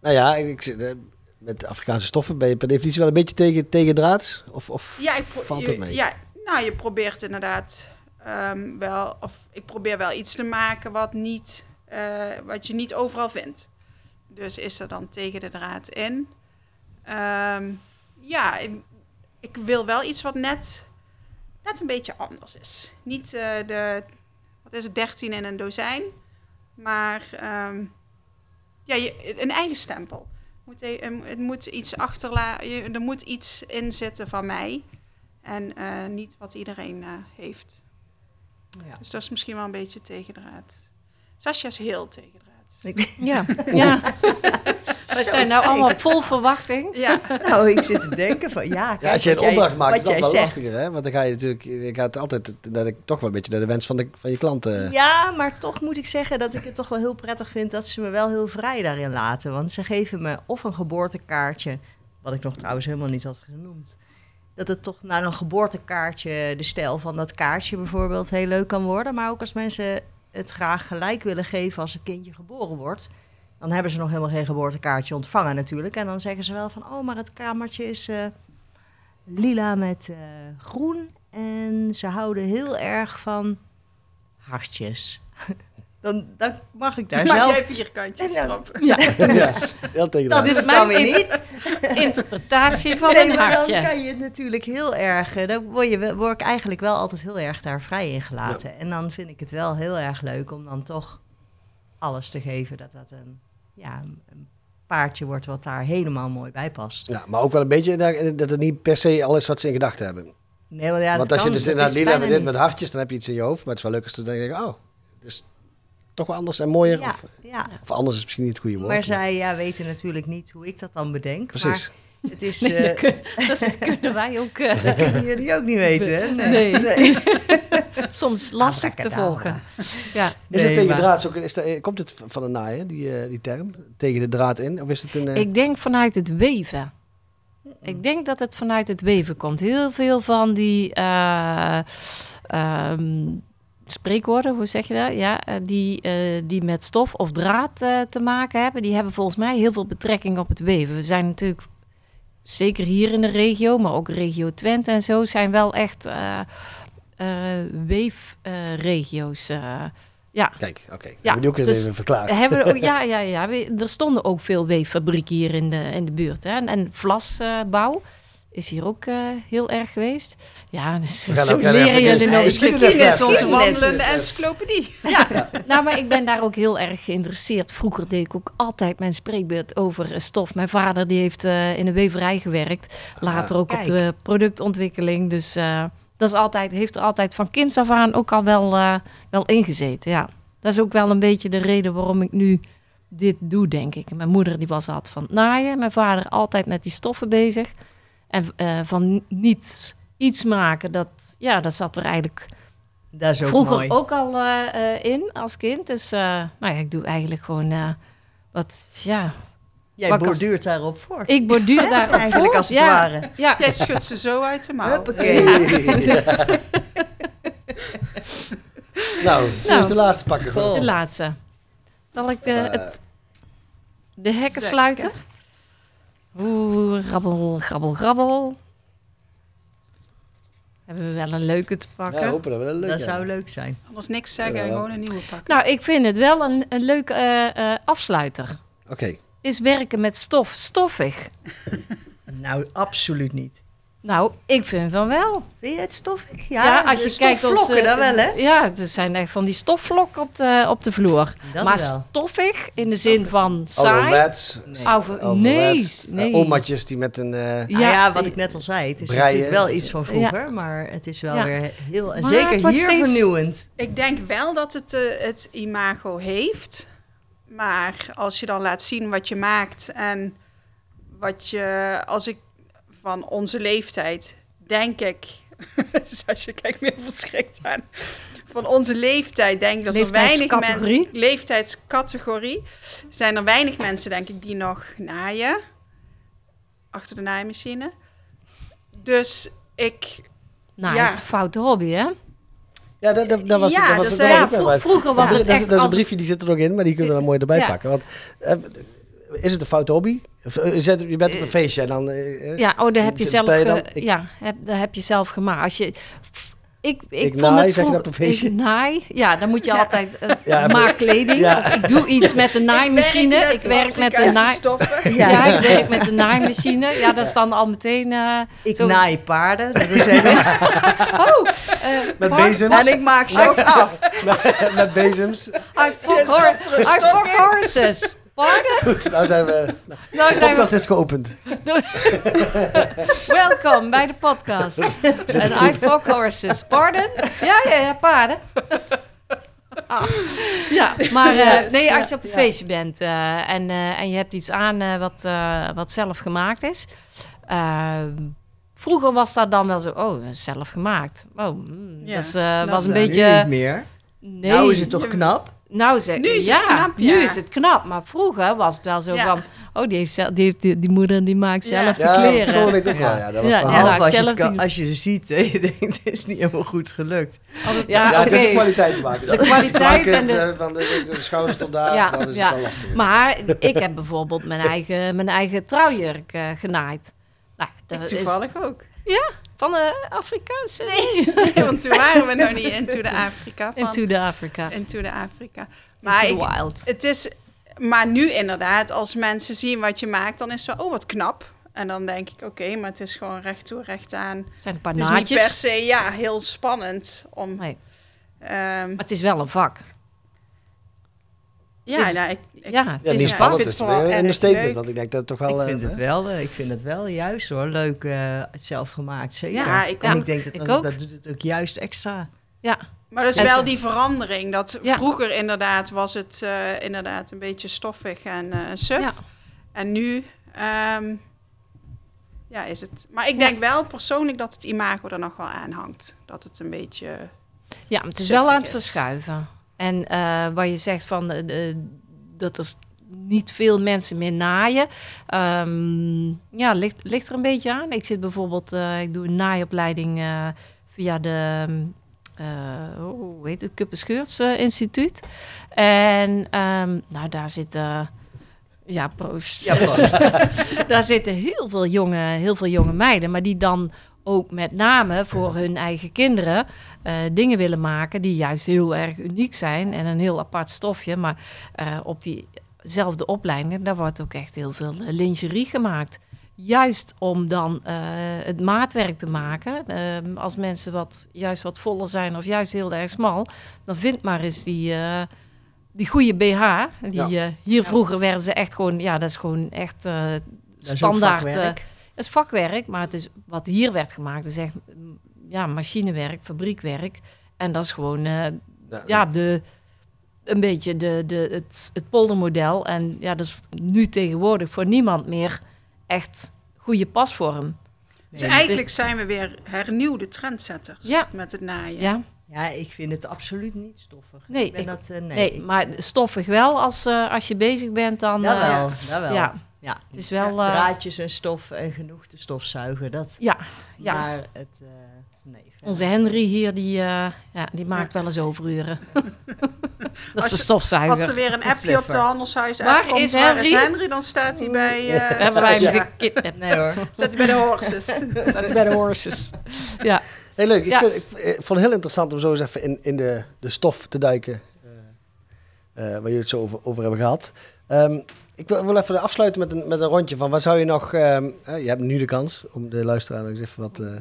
Nou ja, ik, eh, met Afrikaanse stoffen ben je per definitie wel een beetje tegen, tegen draads? Of, of ja, ik valt het mee? Ja, nou, je probeert inderdaad ehm, wel, of ik probeer wel iets te maken wat, niet, eh, wat je niet overal vindt. Dus is er dan tegen de draad in. Ehm, ja, ik, ik wil wel iets wat net, net een beetje anders is. Niet eh, de, wat is het, 13 in een dozijn, maar ehm, ja, je, een eigen stempel. Moet, e- em, het moet iets achterlaten, er moet iets in zitten van mij. En eh, niet wat iedereen eh, heeft. Ja. Dus dat is misschien wel een beetje tegendraad. Sascha is heel tegendraad. Ik- Ja. ja. We zijn nou allemaal vol verwachting. Ja, nou, ik zit te denken van ja. Kijk, Ja, als je een opdracht maakt, is dat wel zegt. lastiger, hè? Want dan ga je natuurlijk, je gaat altijd dat ik toch wel een beetje naar de wens van, de, van je klanten. Ja, maar toch moet ik zeggen dat ik het toch wel heel prettig vind dat ze me wel heel vrij daarin laten. Want ze geven me of een geboortekaartje, wat ik nog trouwens helemaal niet had genoemd. Dat het toch naar een geboortekaartje, de stijl van dat kaartje bijvoorbeeld, heel leuk kan worden. Maar ook als mensen het graag gelijk willen geven als het kindje geboren wordt. Dan hebben ze nog helemaal geen geboortekaartje ontvangen natuurlijk. En dan zeggen ze wel van, oh, maar het kamertje is eh, lila met eh, groen. En ze houden heel erg van hartjes. Dan, dan mag ik daar maak zelf... jij vierkantjes En dan- erop. Ja, ja, heel tegen Dat is mijn niet. interpretatie van Nee, een maar dan hartje. kan je het natuurlijk heel erg... eh, Dan word, je, word ik eigenlijk wel altijd heel erg daar vrij in gelaten. En dan vind ik het wel heel erg leuk om dan toch alles te geven. Dat dat een, ja, een paardje wordt wat daar helemaal mooi bij past. Ja, maar ook wel een beetje daar- dat het niet per se al is wat ze in gedachten hebben. Nee, want ja, Want als je dus inderdaad lila met dit met hartjes, dan heb je iets in je hoofd. Maar het is wel leuk als ze denken, oh, het is toch wel anders en mooier. Ja, Of, ja. of anders is misschien niet het goede woord. Maar zij ja, weten natuurlijk niet hoe ik dat dan bedenk. Precies. Maar Het is... Nee, eh, dat, kun- dat kunnen wij ook eh, dat kunnen jullie ook niet weten, hè? Nee. soms lastig te volgen. Ja, Is Nee, het tegen maar- draad ook, is dat, eh, komt het van de naaien, die, eh, die term? Tegen de draad in? Of is het een... eh, ik denk vanuit het weven. Ik denk dat het vanuit het weven komt. Heel veel van die eh, ehm, spreekwoorden, hoe zeg je dat? Ja, eh, die, eh, die met stof of draad eh, te maken hebben, die hebben volgens mij heel veel betrekking op het weven. We zijn natuurlijk, zeker hier in de regio, maar ook regio Twente en zo, zijn wel echt eh weefregio's. eh, ja, Kijk, oké. Ja, Ja, ook dus- even verklaren. hebben ook, ja, ja, ja. We- er stonden ook veel weeffabrieken hier in de, in de buurt. Hè. En, en vlasbouw is hier ook eh, heel erg geweest. Ja, dus zo leren jullie nog geschiedenis onze wandelende encyclopedie. Ja, nou, maar ik ben daar ook heel erg geïnteresseerd. Vroeger deed ik ook altijd mijn spreekbeurt over stof. Mijn vader die heeft eh, in de weverij gewerkt. Later ook op de productontwikkeling. Dus eh, dat is altijd, heeft er altijd van kinds af aan ook al wel, wel ingezeten. Ja. Dat is ook wel een beetje de reden waarom ik nu dit doe, denk ik. Mijn moeder die was altijd van het naaien. Mijn vader altijd met die stoffen bezig. En eh, van niets iets maken, dat, ja, dat zat er eigenlijk Dat is ook vroeger mooi. ook al eh, eh, in als kind. Dus eh, nou ja, ik doe eigenlijk gewoon eh, wat, ja. Jij Wat als- borduurt daarop voort. Ik borduur daarop Eigenlijk voor. als het ja, ware. Ja, Jij schudt ze zo uit de mouw. Huppakee. nou, we de laatste pakken? Goh. de laatste. Zal ik de, het, de hekken sluiten? Oeh, grabbel, grabbel, grabbel. Hebben we wel een leuke te pakken? Ja, hopen dat we dat leuk Dat zou leuk zijn. Anders niks zeggen en gewoon een nieuwe pakken. Nou, ik vind het wel een, een leuke eh, eh, afsluiter. Oké. Is werken met stof stoffig? Nou, absoluut niet. Nou, ik vind van wel. Vind je het stoffig? Ja, als je kijkt als eh, dan wel, hè? Ja, er zijn echt van die stofvlokken op de, op de vloer. Dat maar wel. stoffig in de zin van saai. Ouderwets. Nee. Nee, nee. Eh, omaatjes die met een... eh, Ja, ja, wat ik net al zei. Het is Breien. natuurlijk wel iets van vroeger, maar het is wel Ja. weer heel... En Maar zeker hier steeds- vernieuwend. Ik denk wel dat het eh, het imago heeft. Maar als je dan laat zien wat je maakt en wat je, als ik van onze leeftijd, denk ik, Sasje kijkt me heel verschrikt aan. Van onze leeftijd denk ik dat er weinig Leeftijdscategorie? mensen, leeftijdscategorie, zijn er weinig mensen denk ik die nog naaien achter de naaimachine. Dus ik, Nou, Ja. dat is een foute hobby, hè? Ja, dat, dat, dat was Ja, dat was het Ja, vro- bij. vroeger was het dat, is- echt dat is als... een briefje, die zit er nog in, maar die kunnen we er mooi erbij Ja. pakken. Want, eh, is het een foute hobby? Of, eh, je bent op een feestje en dan... eh, eh, Ja, oh, daar heb je zelf, dan? Ik- ja, heb, daar heb je zelf gemaakt. Als je, ik, ik, Ik vond naai, het zeg je vroeger- dat op een feestje? Ik naai, ja, dan moet je altijd uh, Ja, maak kleding. Ja. Of ik doe iets met de naaimachine. Ik werk met de naai... Ja. ik werk met de naaimachine. Ja, dat is dan al meteen... eh, Ik Zo- naai paarden. Dat is oh, eh, Met bezems? en ik maak ze ook af. met bezems. I fuck, hor- I fuck horses. Pardon? Goed, nou zijn we... Nou De podcast we... is geopend. Welkom bij de podcast. En I fuck horses. Pardon? Ja, ja, ja, paarden. Ah. Ja, maar eh, nee, als je op een ja. feestje bent eh, en, eh, en je hebt iets aan eh, wat, eh, wat zelf gemaakt is. vroeger was dat dan wel zo, oh, zelf gemaakt. Oh, mm, Ja, dat is, eh, dat was een. Nu beetje... niet meer. Nee. Nou is het toch knap? Nou, ze, Nu is ja, het knap, Nu ja. is het knap, maar vroeger was het wel zo Ja. van... Oh, die, heeft zelf, die, heeft, die, die moeder die maakt Ja. zelf Ja, de kleren. school weet ik ook wel. Ja, dat was Ja, ja, nou, als, je kan- als je ze ziet, hè, je denkt, het is niet helemaal goed gelukt. Als het- Ja, ja, oké. de kwaliteit te maken. De kwaliteit en de- de... Van de, de schouders tot daar, Ja, dan is ja. het wel lastig. Maar ik heb bijvoorbeeld mijn eigen, mijn eigen trouwjurk eh, genaaid. Nou, Ik dat is toevallig ook. Van de Afrikaanse... Nee, want toen waren we nog niet into de Afrika. Van, Into the Africa. into de Afrika. Maar Into the ik- wild. het is, maar nu inderdaad, als mensen zien wat je maakt, dan is het wel, oh wat knap. En dan denk ik, oké, maar het is gewoon recht toe, recht aan. zijn een paar Het is niet per se, ja, heel spannend om... Nee, ehm, maar het is wel een vak. Ja, is- nou, ik, ik- Ja, het Ja, is Ja, spannend, ik het is vind het vooral een statement. Want ik denk dat het toch wel... ik, vind eh, het wel eh, ik vind het wel juist hoor. Leuk eh, zelf gemaakt, zeker. Ja, ik en ik denk dat Ik dat, doet het ook juist extra. Ja, Maar dat is En wel die verandering. Dat Ja. vroeger inderdaad was het eh, inderdaad een beetje stoffig en eh suf. Ja. En nu, ehm, ja, is het. Maar ik denk wel persoonlijk dat het imago er nog wel aan hangt. Dat het een beetje... Ja, maar het is wel aan het is. verschuiven. En eh waar je zegt van eh, dat er niet veel mensen meer naaien. Ehm, ja, ligt, ligt er een beetje aan. Ik zit bijvoorbeeld, eh, ik doe een naaiopleiding via de, eh, hoe heet het, Kuppenscheurts Instituut. En ehm, nou, daar zitten, ja, proost. Ja, proost. daar zitten heel veel, jonge, heel veel jonge meiden, maar die dan ook met name voor hun eigen kinderen eh, dingen willen maken die juist heel erg uniek zijn en een heel apart stofje. Maar eh, op diezelfde opleiding, daar wordt ook echt heel veel eh, lingerie gemaakt. Juist om dan het maatwerk te maken. Ehm, als mensen wat, juist wat voller zijn of juist heel erg smal, dan vind maar eens die, die goede BH. Die, hier vroeger werden ze echt gewoon, ja, dat is gewoon echt is ook is vakwerk, maar het is wat hier werd gemaakt, is echt mm, ja, machinewerk, fabriekwerk. En dat is gewoon eh, ja, de, een beetje de, de, het, het poldermodel. En ja, dat is nu tegenwoordig voor niemand meer echt goede pasvorm. Dus eigenlijk zijn we weer hernieuwde trendsetters Ja. met het naaien. Ja, Ja, ik vind het absoluut niet stoffig. Nee, ik ben ik- dat, eh, nee. nee, maar stoffig wel als, eh, als je bezig bent dan... eh, Jawel, jawel. ja, ja. het is wel... eh, Draadjes en stof en genoeg te stofzuigen, dat. ja, ja. Maar het, eh, nee. Onze Henry hier, die, eh, ja, die maakt wel eens overuren. dat is Als de je- stofzuiger. Als er weer een appje op de handelshuis Waar uitkomt, is waar is Henry? Henry? Dan staat hij bij... eh, Hebben wij hem ja, gekidnapt. Nee hoor. staat hij bij de horses. Staat hij bij de horses. Ja, Heel leuk. Ik, Ja. vind, ik, ik vond het heel interessant om zo eens even in, in de, de stof te duiken. eh, eh, waar jullie het zo over, over hebben gehad. Ehm, ik wil, wil even afsluiten met een, met een rondje van waar zou je nog... ehm, eh, je hebt nu de kans om de luisteraar nog eens even wat... eh,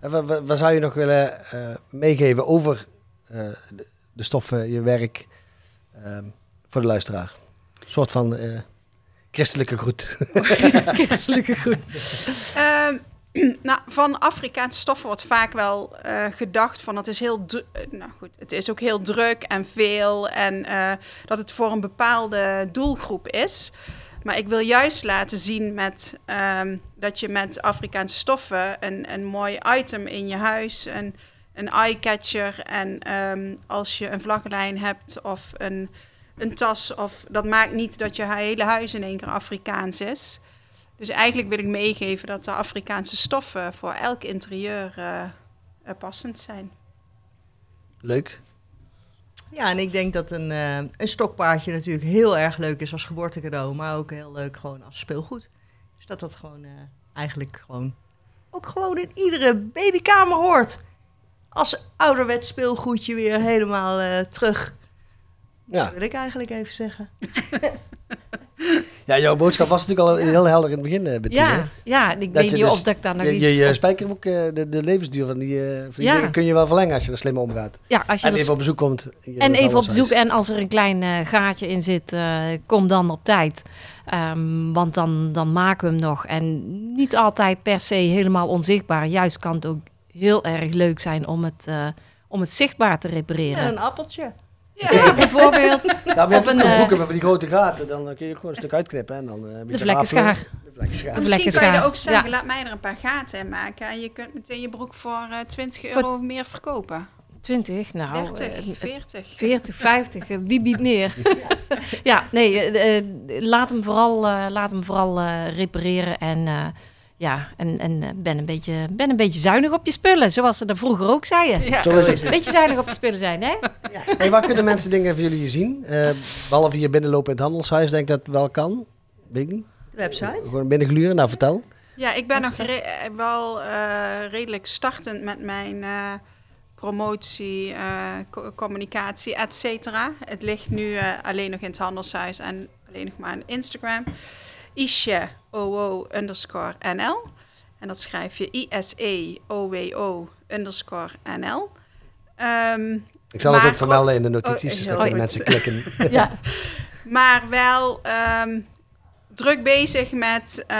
eh, waar, zou je nog willen eh, meegeven over eh, de, de stoffen, je werk ehm, voor de luisteraar? Een soort van eh, christelijke groet. christelijke groet. Ehm, nou, van Afrikaanse stoffen wordt vaak wel eh, gedacht van het is heel eh, nou goed, het is ook heel druk en veel en eh, dat het voor een bepaalde doelgroep is. Maar ik wil juist laten zien met, ehm, dat je met Afrikaanse stoffen een, een mooi item in je huis, een, een eye-catcher en ehm, als je een vlaggenlijn hebt of een, een tas, of, dat maakt niet dat je hele huis in één keer Afrikaans is. Dus eigenlijk wil ik meegeven dat de Afrikaanse stoffen voor elk interieur eh, eh, passend zijn. Leuk. Ja, en ik denk dat een, eh, een stokpaardje natuurlijk heel erg leuk is als geboortecadeau, maar ook heel leuk gewoon als speelgoed. Dus dat dat gewoon eh, eigenlijk gewoon ook gewoon in iedere babykamer hoort. Als ouderwets speelgoedje weer helemaal eh, terug. Ja. Dat wil ik eigenlijk even zeggen. Ja, jouw boodschap was natuurlijk al heel helder in het begin, eh Bettina. Ja, ja, ik Dat weet je niet dus- of dat ik daar nog Je, iets... je, je op- spijkerboek, eh, de, de levensduur van die, eh, van die Ja. dingen kun je wel verlengen als je er slim omgaat. ja, als je En er even op bezoek komt. En even op bezoek. En als er een klein eh, gaatje in zit, eh, kom dan op tijd. Ehm, want dan, dan maken we hem nog. En niet altijd per se helemaal onzichtbaar. Juist kan het ook heel erg leuk zijn om het, eh, om het zichtbaar te En repareren. een appeltje. Ja, Bijvoorbeeld hebt Of een, eh, broeken met van die grote gaten. Dan eh, kun je gewoon een stuk uitknippen. En dan, eh, een de vlekkenschaar. De vlekkenschaar. Misschien kan je er ook zeggen, Ja. laat mij er een paar gaten in maken. En je kunt meteen je broek voor eh 20 euro of meer verkopen. 20, nou... 30, eh, 40. 40, 50, eh, wie biedt meer? ja, nee, eh, eh, laat hem vooral, eh, laat hem vooral eh, repareren. En eh, ja, en, en eh, ben, een beetje, ben een beetje zuinig op je spullen, zoals ze dat vroeger ook zeiden. Ja. Zo is het. Een beetje zuinig op je spullen zijn, hè? Hey, waar kunnen mensen dingen van jullie zien? Eh, behalve hier binnenlopen in het handelshuis, denk ik dat het wel kan. Weet ik niet. De website. Gewoon binnengluren. Nou, vertel. Ja, ik ben nog re- eh, wel eh, redelijk startend met mijn eh, promotie, eh, co- communicatie, et cetera. Het ligt nu eh, alleen nog in het handelshuis en alleen nog maar aan Instagram. Isje OO underscore NL. En dat schrijf je I-S-E-O-W-O underscore NL. Ehm, Ik zal het ook vermelden in de notities, Oh, dus mensen klikken. Ja, Maar wel ehm, druk bezig met eh,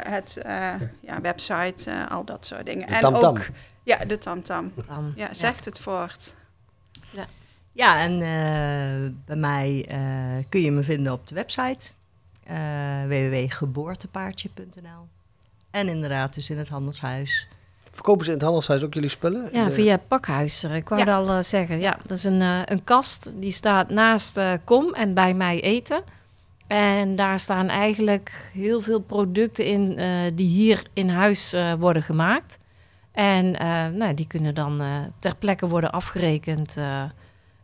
het eh, ja, website, eh, al dat soort dingen. De en ook ja, de tamtam. dan. Ja, zegt het voort. Ja, en eh, bij mij eh, kun je me vinden op de website www.geboortepaardje.nl. En inderdaad dus in het handelshuis. Verkopen ze in het handelshuis ook jullie spullen? Ja, De- via het pakhuis. eh, Ik wou Ja. het al eh, zeggen. Ja, dat is een, eh, een kast die staat naast eh, Kom en bij mij eten. En daar staan eigenlijk heel veel producten in eh, die hier in huis eh, worden gemaakt. En eh, nou, die kunnen dan eh, ter plekke worden afgerekend eh,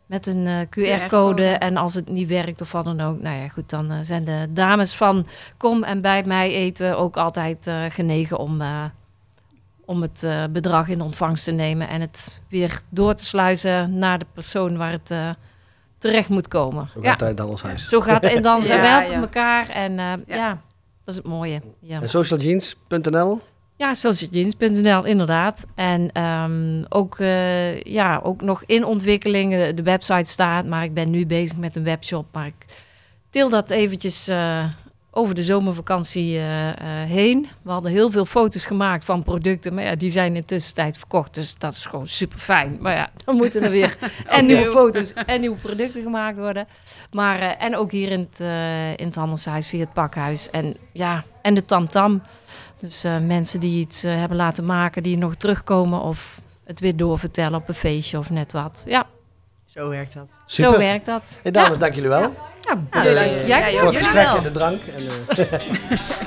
met een eh, QR-code. En als het niet werkt of wat dan ook, nou ja, goed, dan eh, zijn de dames van Kom en bij mij eten ook altijd eh, genegen om, eh, om het eh, bedrag in ontvangst te nemen en het weer door te sluizen naar de persoon waar het eh, terecht moet komen. Zo Ja, gaat het in het handelshuis. zo gaat het. En dan zijn Ja, op ja. elkaar en eh, ja. Ja. dat is het mooie. Ja. En socialjeans.nl? Ja, socialjeans.nl inderdaad. En ehm, ook, eh, ja, ook nog in ontwikkeling. De, de website staat, maar ik ben nu bezig met een webshop. Maar ik til dat eventjes eh, over de zomervakantie eh, eh, heen. We hadden heel veel foto's gemaakt van producten, maar ja, die zijn in tussentijd verkocht. Dus dat is gewoon super fijn. Maar ja, dan moeten er weer en nieuwe foto's en nieuwe producten gemaakt worden. Maar, eh, en ook hier in het, eh, in het handelshuis via het pakhuis. En ja, en de tamtam. Dus eh, mensen die iets eh, hebben laten maken, die nog terugkomen of het weer doorvertellen op een feestje of net wat. Ja, Zo werkt dat. Super. zo werkt dat. Hey, dames, Ja. dank jullie wel. Ja, Ja, bedankt. leuk. Jij Ja, ook? Voor het gesprek en de drank. En, eh,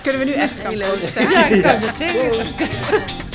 Kunnen we nu echt gaan posten? Ja, ik kan het zeggen.